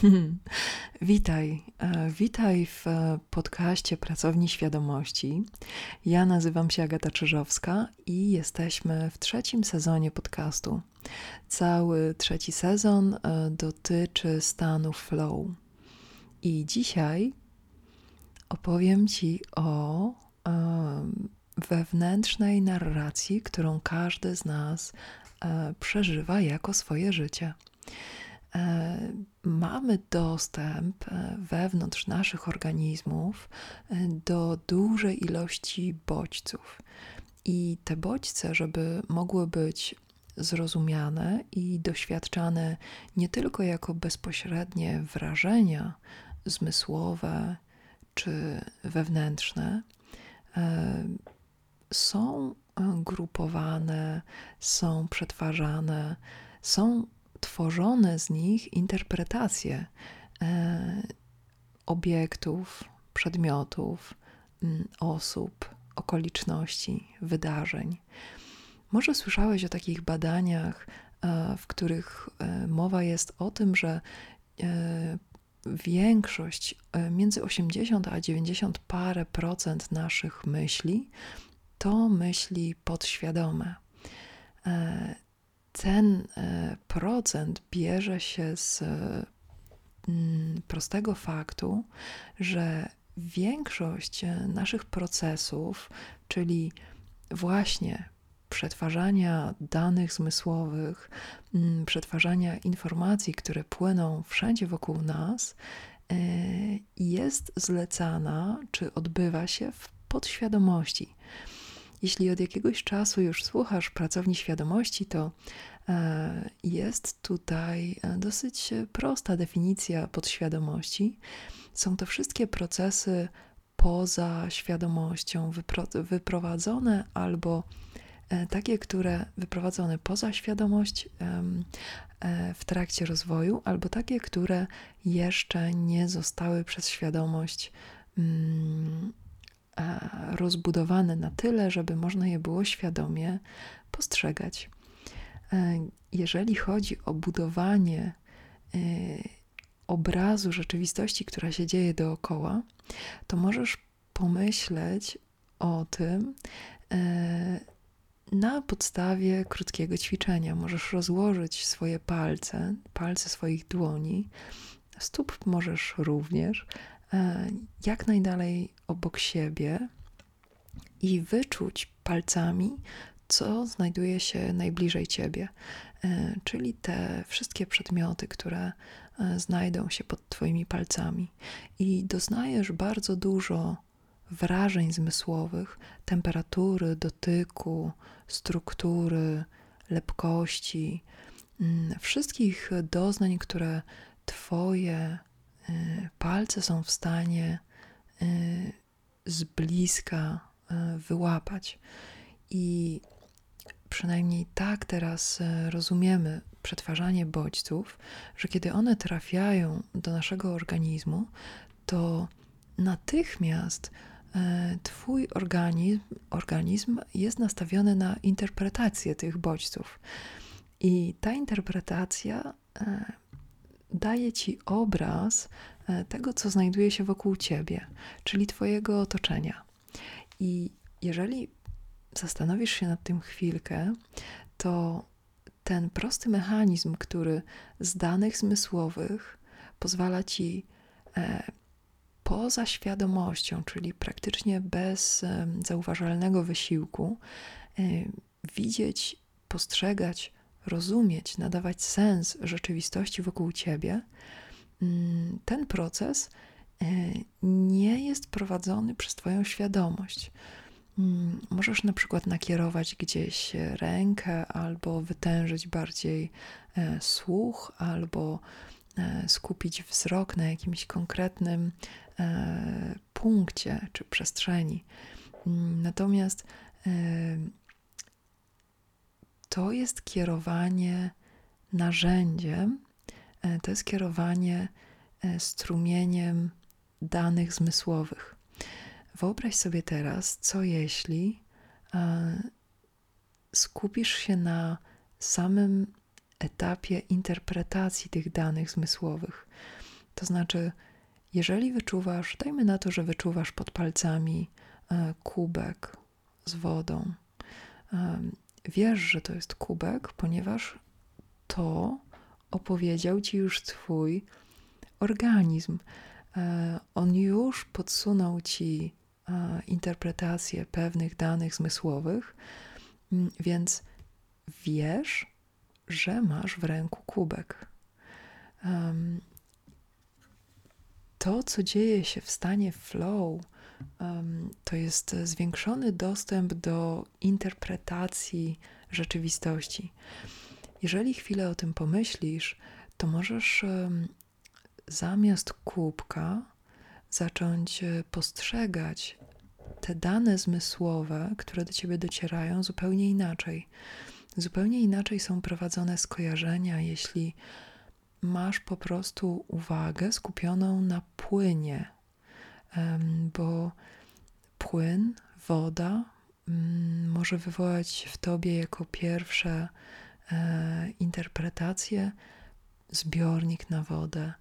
Witaj, e, witaj w e, podcaście Pracowni Świadomości. Ja nazywam się Agata Czyżowska i jesteśmy w trzecim sezonie podcastu. Cały trzeci sezon e, dotyczy stanu flow. I dzisiaj opowiem Ci o wewnętrznej narracji, którą każdy z nas przeżywa jako swoje życie. E, mamy dostęp e, wewnątrz naszych organizmów e, do dużej ilości bodźców. I te bodźce, żeby mogły być zrozumiane i doświadczane nie tylko jako bezpośrednie wrażenia zmysłowe czy wewnętrzne, są grupowane, są przetwarzane, są tworzone z nich interpretacje e, obiektów, przedmiotów, osób, okoliczności, wydarzeń. Może słyszałeś o takich badaniach, e, w których e, mowa jest o tym, że większość, między 80 a 90 parę procent naszych myśli to myśli podświadome. E, ten e, procent bierze się z mm, prostego faktu, że większość e, naszych procesów, czyli właśnie przetwarzania danych zmysłowych, mm, przetwarzania informacji, które płyną wszędzie wokół nas, e, jest zlecana czy odbywa się w podświadomości. Jeśli od jakiegoś czasu już słuchasz pracowni świadomości, to e, jest tutaj e, dosyć prosta definicja podświadomości. Są to wszystkie procesy poza świadomością, wyprowadzone albo e, takie, które wyprowadzone poza świadomość w trakcie rozwoju, albo takie, które jeszcze nie zostały przez świadomość mm, rozbudowane na tyle, żeby można je było świadomie postrzegać. E, jeżeli chodzi o budowanie e, obrazu rzeczywistości, która się dzieje dookoła, to możesz pomyśleć o tym e, na podstawie krótkiego ćwiczenia. Możesz rozłożyć swoje palce, palce swoich dłoni, stóp możesz również, jak najdalej obok siebie i wyczuć palcami, co znajduje się najbliżej ciebie, e, czyli te wszystkie przedmioty, które e, znajdą się pod Twoimi palcami. I doznajesz bardzo dużo wrażeń zmysłowych, temperatury, dotyku, struktury, lepkości, mm, wszystkich doznań, które Twoje palce są w stanie y, z bliska y, wyłapać. I przynajmniej tak teraz rozumiemy przetwarzanie bodźców, że kiedy one trafiają do naszego organizmu, to natychmiast Twój organizm, organizm jest nastawiony na interpretację tych bodźców. I ta interpretacja daje ci obraz e, tego, co znajduje się wokół ciebie, czyli Twojego otoczenia. I jeżeli zastanowisz się nad tym chwilkę, to ten prosty mechanizm, który z danych zmysłowych pozwala ci e, poza świadomością, czyli praktycznie bez zauważalnego wysiłku, e, widzieć, postrzegać rozumieć, nadawać sens rzeczywistości wokół ciebie, mm, ten proces e, nie jest prowadzony przez Twoją świadomość. Mm, możesz na przykład nakierować gdzieś rękę, albo wytężyć bardziej e, słuch, albo e, skupić wzrok na jakimś konkretnym punkcie czy przestrzeni. Mm, natomiast to jest kierowanie narzędziem, e, to jest kierowanie e, strumieniem danych zmysłowych. Wyobraź sobie teraz, co jeśli e, skupisz się na samym etapie interpretacji tych danych zmysłowych. To znaczy, jeżeli wyczuwasz, dajmy na to, że wyczuwasz pod palcami kubek z wodą, wiesz, że to jest kubek, ponieważ to opowiedział ci już Twój organizm. E, on już podsunął ci e, interpretację pewnych danych zmysłowych, mm, więc wiesz, że masz w ręku kubek. To, co dzieje się w stanie flow, to jest zwiększony dostęp do interpretacji rzeczywistości. Jeżeli chwilę o tym pomyślisz, to możesz zamiast kubka zacząć e, postrzegać te dane zmysłowe, które do ciebie docierają, zupełnie inaczej. Zupełnie inaczej są prowadzone skojarzenia, jeśli masz po prostu uwagę skupioną na płynie, bo płyn, woda mm, może wywołać w tobie jako pierwsze e, interpretacje zbiornik na wodę,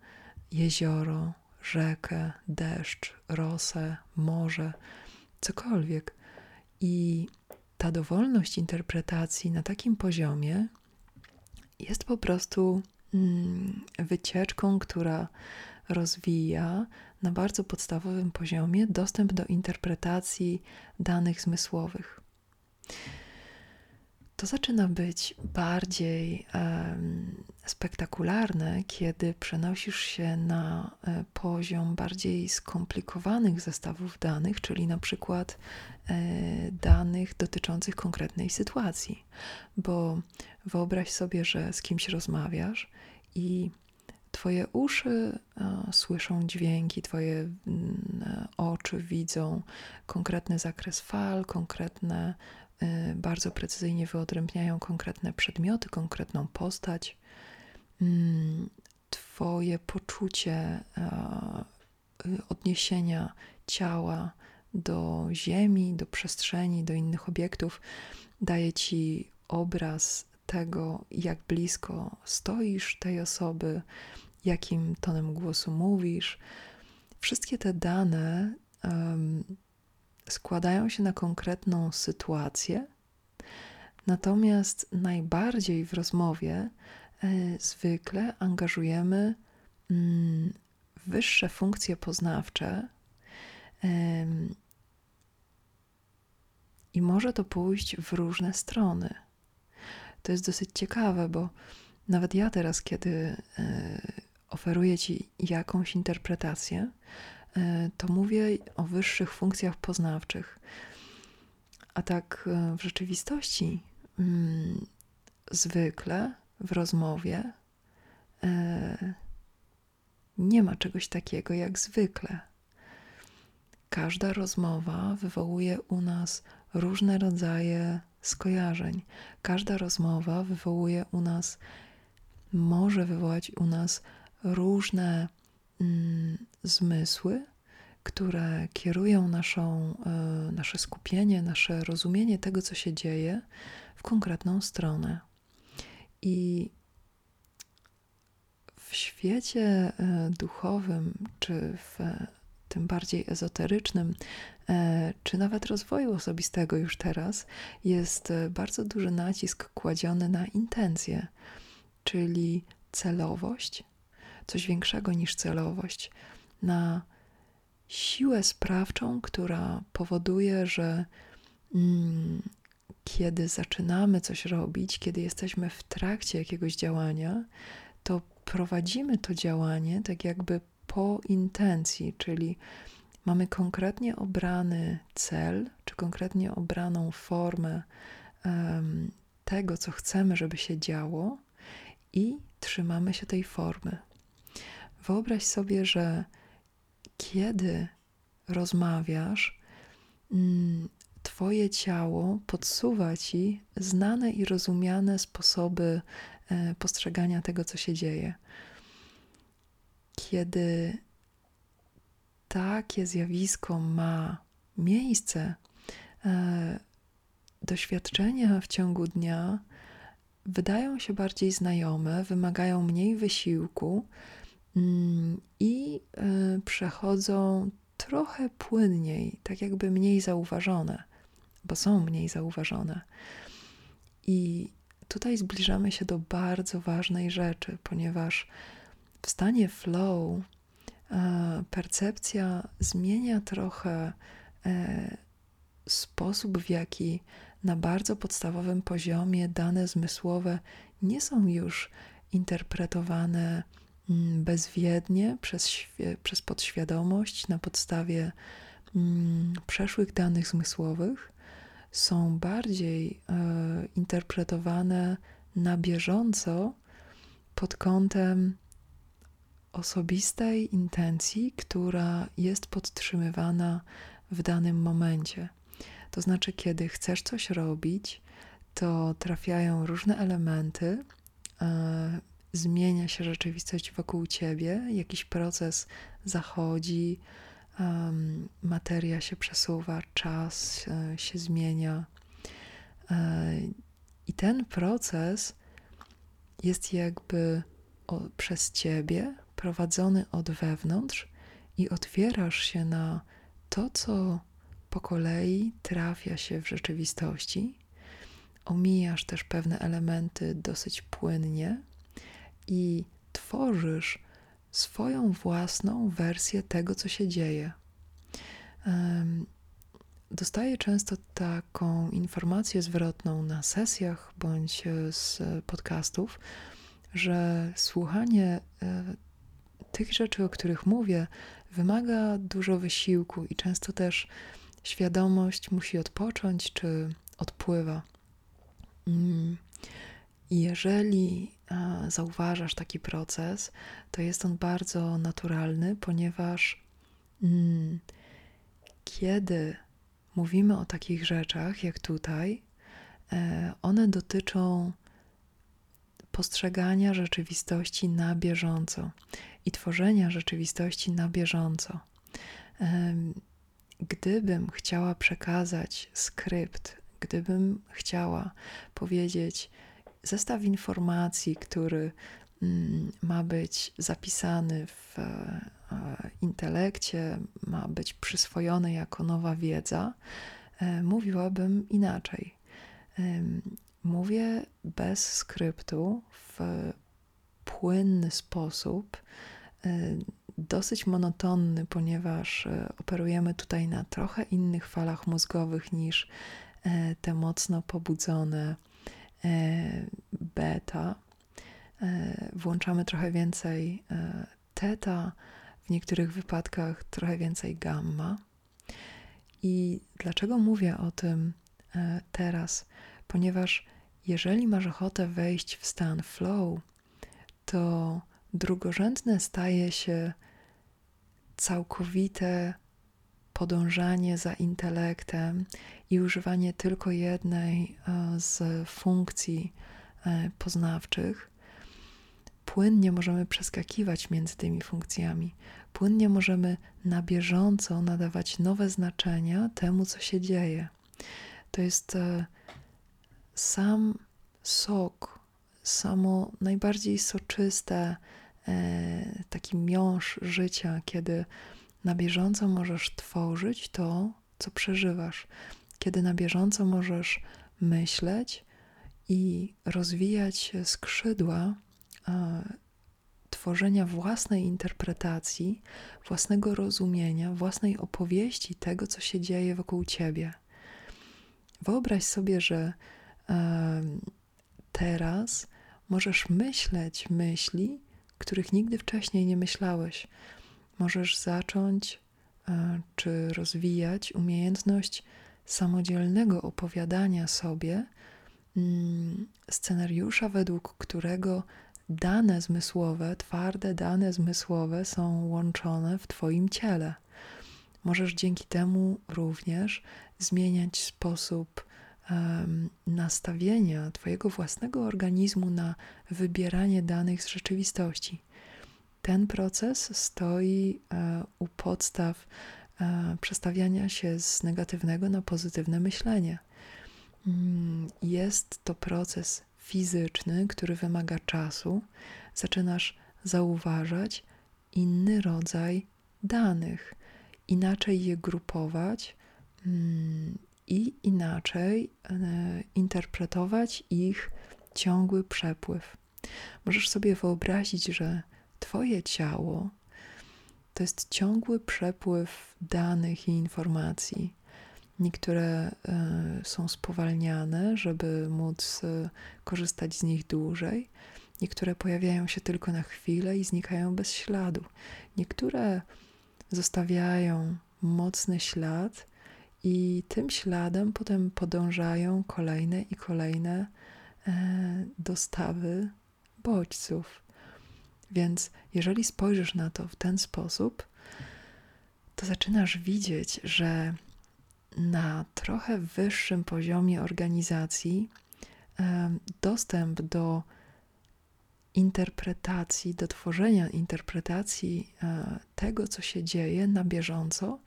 jezioro, rzekę, deszcz, rosę, morze, cokolwiek. I ta dowolność interpretacji na takim poziomie jest po prostu mm, wycieczką, która rozwija na bardzo podstawowym poziomie dostęp do interpretacji danych zmysłowych to zaczyna być bardziej um, spektakularne, kiedy przenosisz się na e, poziom bardziej skomplikowanych zestawów danych, czyli na przykład e, danych dotyczących konkretnej sytuacji. Bo wyobraź sobie, że z kimś rozmawiasz i Twoje uszy e, słyszą dźwięki, Twoje mm, oczy widzą konkretny zakres fal, konkretne Y, bardzo precyzyjnie wyodrębniają konkretne przedmioty, konkretną postać. Mm, twoje poczucie odniesienia ciała do ziemi, do przestrzeni, do innych obiektów daje ci obraz tego, jak blisko stoisz tej osoby, jakim tonem głosu mówisz. Wszystkie te dane um, składają się na konkretną sytuację, natomiast najbardziej w rozmowie e, zwykle angażujemy mm, wyższe funkcje poznawcze. I może to pójść w różne strony. To jest dosyć ciekawe, bo nawet ja teraz, kiedy e, oferuję Ci jakąś interpretację, E, to mówię o wyższych funkcjach poznawczych. A tak e, w rzeczywistości, mm, zwykle w rozmowie nie ma czegoś takiego jak zwykle. Każda rozmowa wywołuje u nas różne rodzaje skojarzeń. Każda rozmowa wywołuje u nas, może wywołać u nas różne Mm, zmysły, które kierują naszą, e, nasze skupienie, nasze rozumienie tego, co się dzieje w konkretną stronę. I w świecie e, duchowym, czy w tym bardziej ezoterycznym, e, czy nawet rozwoju osobistego już teraz, jest bardzo duży nacisk kładziony na intencje, czyli celowość, coś większego niż celowość, na siłę sprawczą, która powoduje, że mm, kiedy zaczynamy coś robić, kiedy jesteśmy w trakcie jakiegoś działania, to prowadzimy to działanie tak jakby po intencji, czyli mamy konkretnie obrany cel, czy konkretnie obraną formę um, tego, co chcemy, żeby się działo, i trzymamy się tej formy. Wyobraź sobie, że kiedy rozmawiasz, mm, Twoje ciało podsuwa ci znane i rozumiane sposoby e, postrzegania tego, co się dzieje. Kiedy takie zjawisko ma miejsce, e, doświadczenia w ciągu dnia wydają się bardziej znajome, wymagają mniej wysiłku, mm, i e, przechodzą trochę płynniej, tak jakby mniej zauważone, bo są mniej zauważone. I tutaj zbliżamy się do bardzo ważnej rzeczy, ponieważ w stanie flow percepcja zmienia trochę e, sposób, w jaki na bardzo podstawowym poziomie dane zmysłowe nie są już interpretowane mm, bezwiednie przez, przez podświadomość na podstawie mm, przeszłych danych zmysłowych, są bardziej e, interpretowane na bieżąco pod kątem osobistej intencji, która jest podtrzymywana w danym momencie. To znaczy, kiedy chcesz coś robić, to trafiają różne elementy, e, zmienia się rzeczywistość wokół ciebie, jakiś proces zachodzi, materia się przesuwa, czas e, się zmienia. E, I ten proces jest jakby przez ciebie prowadzony od wewnątrz i otwierasz się na to, co po kolei trafia się w rzeczywistości. Omijasz też pewne elementy dosyć płynnie i tworzysz swoją własną wersję tego, co się dzieje. Dostaję często taką informację zwrotną na sesjach bądź z podcastów, że słuchanie e, tych rzeczy, o których mówię, wymaga dużo wysiłku i często też świadomość musi odpocząć czy odpływa. Mm. Jeżeli zauważasz taki proces, to jest on bardzo naturalny, ponieważ mm, kiedy mówimy o takich rzeczach jak tutaj, e, one dotyczą postrzegania rzeczywistości na bieżąco i tworzenia rzeczywistości na bieżąco. Gdybym chciała przekazać skrypt, gdybym chciała powiedzieć zestaw informacji, który mm, ma być zapisany w e, intelekcie, ma być przyswojony jako nowa wiedza, e, mówiłabym inaczej. Mówię bez skryptu, w płynny sposób, e, dosyć monotonny, ponieważ e, operujemy tutaj na trochę innych falach mózgowych niż e, te mocno pobudzone beta. Włączamy trochę więcej teta, w niektórych wypadkach trochę więcej gamma. I dlaczego mówię o tym teraz? Ponieważ jeżeli masz ochotę wejść w stan flow, to drugorzędne staje się całkowite podążanie za intelektem i używanie tylko jednej e, z funkcji e, poznawczych, płynnie możemy przeskakiwać między tymi funkcjami. Płynnie możemy na bieżąco nadawać nowe znaczenia temu, co się dzieje. To jest e, sam sok, samo najbardziej soczyste, e, taki miąższ życia, kiedy na bieżąco możesz tworzyć to, co przeżywasz, kiedy na bieżąco możesz myśleć i rozwijać skrzydła e, tworzenia własnej interpretacji, własnego rozumienia, własnej opowieści tego, co się dzieje wokół ciebie. Wyobraź sobie, że teraz możesz myśleć myśli, których nigdy wcześniej nie myślałeś. Możesz zacząć e, czy rozwijać umiejętność samodzielnego opowiadania sobie mm, scenariusza, według którego dane zmysłowe, twarde dane zmysłowe są łączone w Twoim ciele. Możesz dzięki temu również zmieniać sposób nastawienia Twojego własnego organizmu na wybieranie danych z rzeczywistości. Ten proces stoi e, u podstaw e, przestawiania się z negatywnego na pozytywne myślenie. Mm, jest to proces fizyczny, który wymaga czasu. Zaczynasz zauważać, inny rodzaj danych, inaczej je grupować mm, i inaczej e, interpretować ich ciągły przepływ. Możesz sobie wyobrazić, że Twoje ciało to jest ciągły przepływ danych i informacji. Niektóre y, są spowalniane, żeby móc y, korzystać z nich dłużej. Niektóre pojawiają się tylko na chwilę i znikają bez śladu. Niektóre zostawiają mocny ślad i tym śladem potem podążają kolejne i kolejne e, dostawy bodźców. Więc jeżeli spojrzysz na to w ten sposób, to zaczynasz widzieć, że na trochę wyższym poziomie organizacji dostęp do interpretacji, do tworzenia interpretacji e, tego, co się dzieje na bieżąco,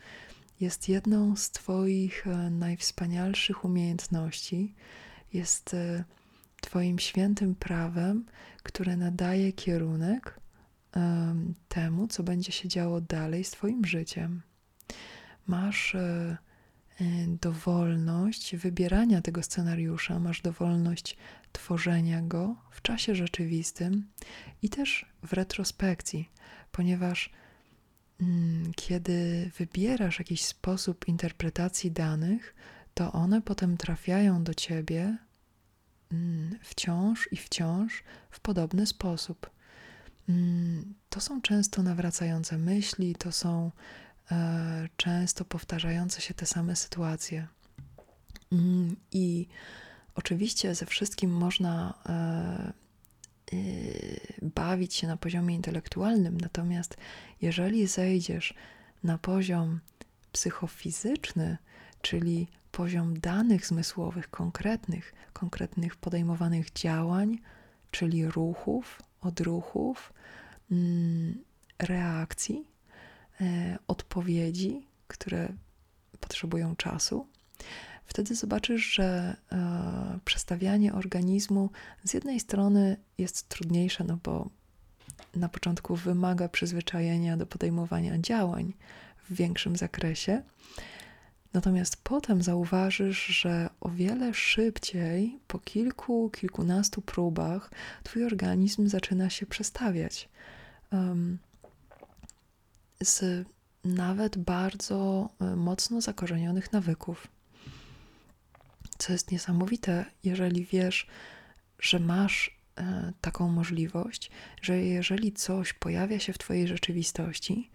jest jedną z Twoich e, najwspanialszych umiejętności, jest e, Twoim świętym prawem, które nadaje kierunek temu, co będzie się działo dalej z Twoim życiem. Masz dowolność wybierania tego scenariusza, masz dowolność tworzenia go w czasie rzeczywistym i też w retrospekcji, ponieważ kiedy wybierasz jakiś sposób interpretacji danych, to one potem trafiają do ciebie mm, wciąż i wciąż w podobny sposób. Mm, to są często nawracające myśli, to są e, często powtarzające się te same sytuacje. I Oczywiście ze wszystkim można e, bawić się na poziomie intelektualnym, natomiast jeżeli zejdziesz na poziom psychofizyczny, czyli poziom danych zmysłowych, konkretnych, konkretnych podejmowanych działań, czyli ruchów, odruchów, mm, reakcji, e, odpowiedzi, które potrzebują czasu, wtedy zobaczysz, że e, przestawianie organizmu z jednej strony jest trudniejsze, no bo na początku wymaga przyzwyczajenia do podejmowania działań w większym zakresie. Natomiast potem zauważysz, że o wiele szybciej, po kilku, kilkunastu próbach, twój organizm zaczyna się przestawiać. Um, z nawet bardzo e, mocno zakorzenionych nawyków co jest niesamowite, jeżeli wiesz, że masz e, taką możliwość, że jeżeli coś pojawia się w Twojej rzeczywistości,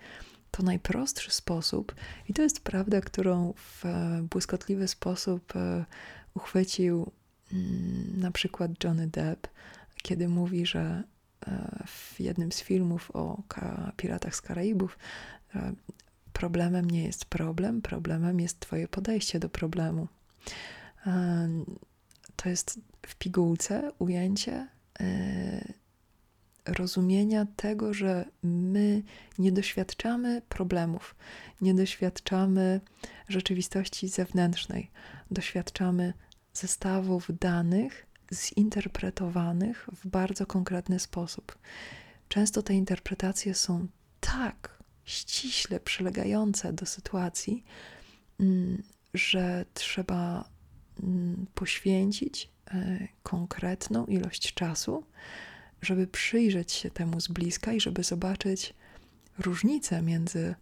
to najprostszy sposób, i to jest prawda, którą w e, błyskotliwy sposób e, uchwycił mm, na przykład Johnny Depp, kiedy mówi, że w jednym z filmów o piratach z Karaibów problemem nie jest problem, problemem jest Twoje podejście do problemu. To jest w pigułce ujęcie e, rozumienia tego, że my nie doświadczamy problemów, nie doświadczamy rzeczywistości zewnętrznej, doświadczamy zestawów danych zinterpretowanych w bardzo konkretny sposób. Często te interpretacje są tak ściśle przylegające do sytuacji, mm, że trzeba poświęcić e, konkretną ilość czasu, żeby przyjrzeć się temu z bliska i żeby zobaczyć różnicę między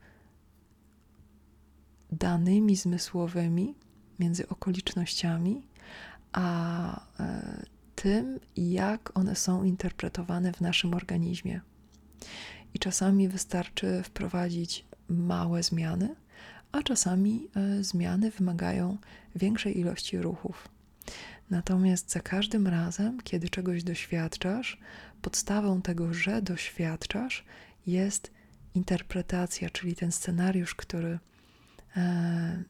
danymi zmysłowymi, między okolicznościami, a e, tym, jak one są interpretowane w naszym organizmie. I czasami wystarczy wprowadzić małe zmiany, a czasami e, zmiany wymagają większej ilości ruchów. Natomiast za każdym razem, kiedy czegoś doświadczasz, podstawą tego, że doświadczasz, jest interpretacja, czyli ten scenariusz, który e,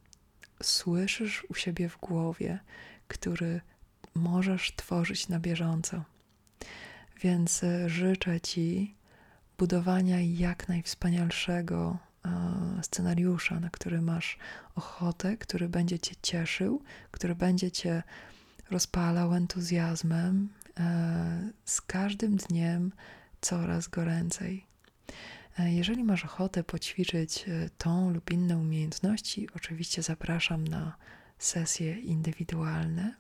słyszysz u siebie w głowie, który możesz tworzyć na bieżąco. Więc e, życzę Ci budowania jak najwspanialszego scenariusza, na który masz ochotę, który będzie cię cieszył, który będzie cię rozpalał entuzjazmem, e, z każdym dniem coraz goręcej. E, Jeżeli masz ochotę poćwiczyć e, tą lub inne umiejętności, oczywiście zapraszam na sesje indywidualne.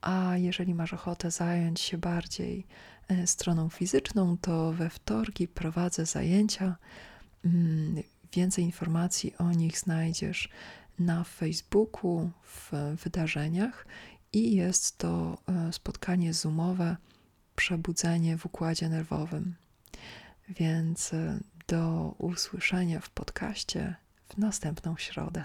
A jeżeli masz ochotę zająć się bardziej e, stroną fizyczną, to we wtorki prowadzę zajęcia. Więcej informacji o nich znajdziesz na Facebooku, w wydarzeniach i jest to e, spotkanie zoomowe Przebudzenie w układzie nerwowym. Więc e, do usłyszenia w podcaście w następną środę.